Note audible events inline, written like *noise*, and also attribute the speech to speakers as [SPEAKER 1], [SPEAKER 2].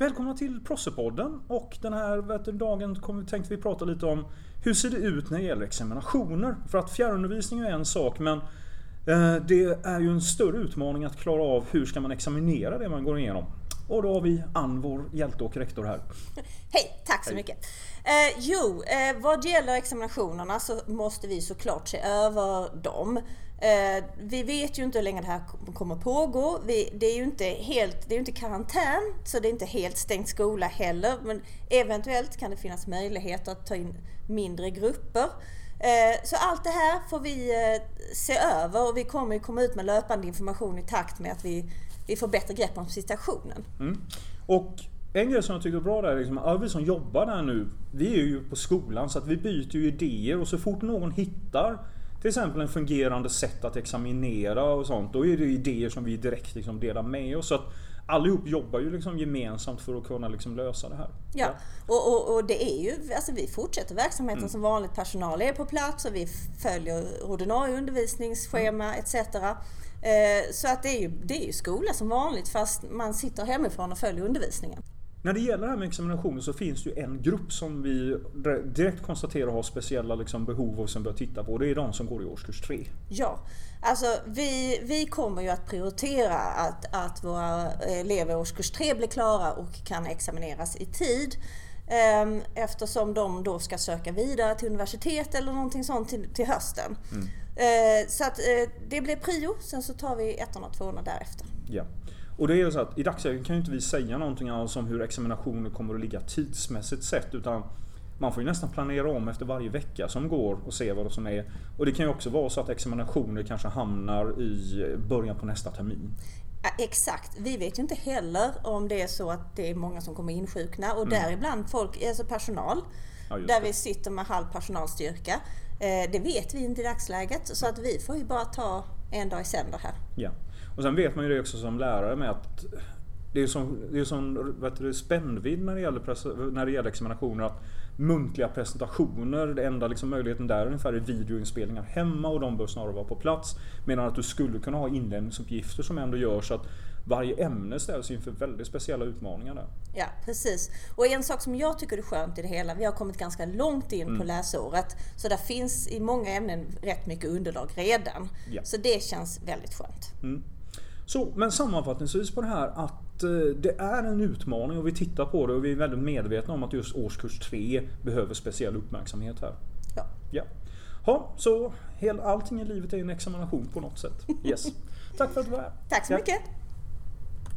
[SPEAKER 1] Välkomna till Prossepodden och den här vet du, dagen kommer, tänkte vi prata lite om hur ser det ut när det gäller examinationer? För att fjärrundervisning är en sak men eh, det är ju en större utmaning att klara av hur ska man examinera det man går igenom. Och då har vi Ann, vår hjälte och rektor här.
[SPEAKER 2] Hej, tack så Hej. mycket. Eh, jo, eh, vad gäller examinationerna så måste vi såklart se över dem. Eh, vi vet ju inte hur länge det här kommer pågå. Vi, det är ju inte helt, det är inte karantän, så det är inte helt stängt skola heller. Men eventuellt kan det finnas möjligheter att ta in mindre grupper. Eh, så allt det här får vi eh, se över och vi kommer ju komma ut med löpande information i takt med att vi, vi får bättre grepp om situationen.
[SPEAKER 1] Mm. Och en grej som jag tycker är bra där är liksom, att vi som jobbar där nu, vi är ju på skolan så att vi byter ju idéer och så fort någon hittar till exempel en fungerande sätt att examinera och sånt. Då är det idéer som vi direkt liksom delar med oss. Så att allihop jobbar ju liksom gemensamt för att kunna liksom lösa det här.
[SPEAKER 2] Ja, Och, och, och, det är ju, alltså vi fortsätter verksamheten mm. som vanligt. Personal är på plats och vi följer ordinarie undervisningsschema mm. etc. Eh, så att det är, ju, det är ju skola som vanligt fast man sitter hemifrån och följer undervisningen.
[SPEAKER 1] När det gäller det här med examinationer så finns det ju en grupp som vi direkt konstaterar har speciella liksom behov och som bör titta på. Det är de som går i årskurs 3.
[SPEAKER 2] Ja, alltså vi, vi kommer ju att prioritera att, att våra elever i årskurs 3 blir klara och kan examineras i tid. Ehm, eftersom de då ska söka vidare till universitet eller någonting sånt till, till hösten. Mm. Ehm, så att eh, det blir prio, sen så tar vi ettorna och tvåorna därefter.
[SPEAKER 1] Ja. Och det är så att i dagsläget kan ju inte vi säga någonting alls om hur examinationer kommer att ligga tidsmässigt sett utan man får ju nästan planera om efter varje vecka som går och se vad det som är. Och det kan ju också vara så att examinationer kanske hamnar i början på nästa termin.
[SPEAKER 2] Exakt. Vi vet ju inte heller om det är så att det är många som kommer insjukna och mm. däribland folk, alltså personal. Ja, där vi sitter med halv personalstyrka. Eh, det vet vi inte i dagsläget så att vi får ju bara ta en dag i sänder här.
[SPEAKER 1] Ja. Och sen vet man ju det också som lärare med att det är ju det är sån vet du, spännvidd när det, gäller, när det gäller examinationer. Att muntliga presentationer, den enda liksom möjligheten där ungefär är videoinspelningar hemma och de bör snarare vara på plats. Medan att du skulle kunna ha inlämningsuppgifter som ändå gör så att varje ämne ställs inför väldigt speciella utmaningar där.
[SPEAKER 2] Ja, precis. Och en sak som jag tycker är skönt i det hela, vi har kommit ganska långt in mm. på läsåret. Så där finns i många ämnen rätt mycket underlag redan. Ja. Så det känns väldigt skönt.
[SPEAKER 1] Mm. Så, men sammanfattningsvis på det här att eh, det är en utmaning och vi tittar på det och vi är väldigt medvetna om att just årskurs 3 behöver speciell uppmärksamhet här.
[SPEAKER 2] Ja.
[SPEAKER 1] ja. Ha, så hel, allting i livet är en examination på något sätt. *laughs* Yes. Tack för att du var här.
[SPEAKER 2] Tack så mycket.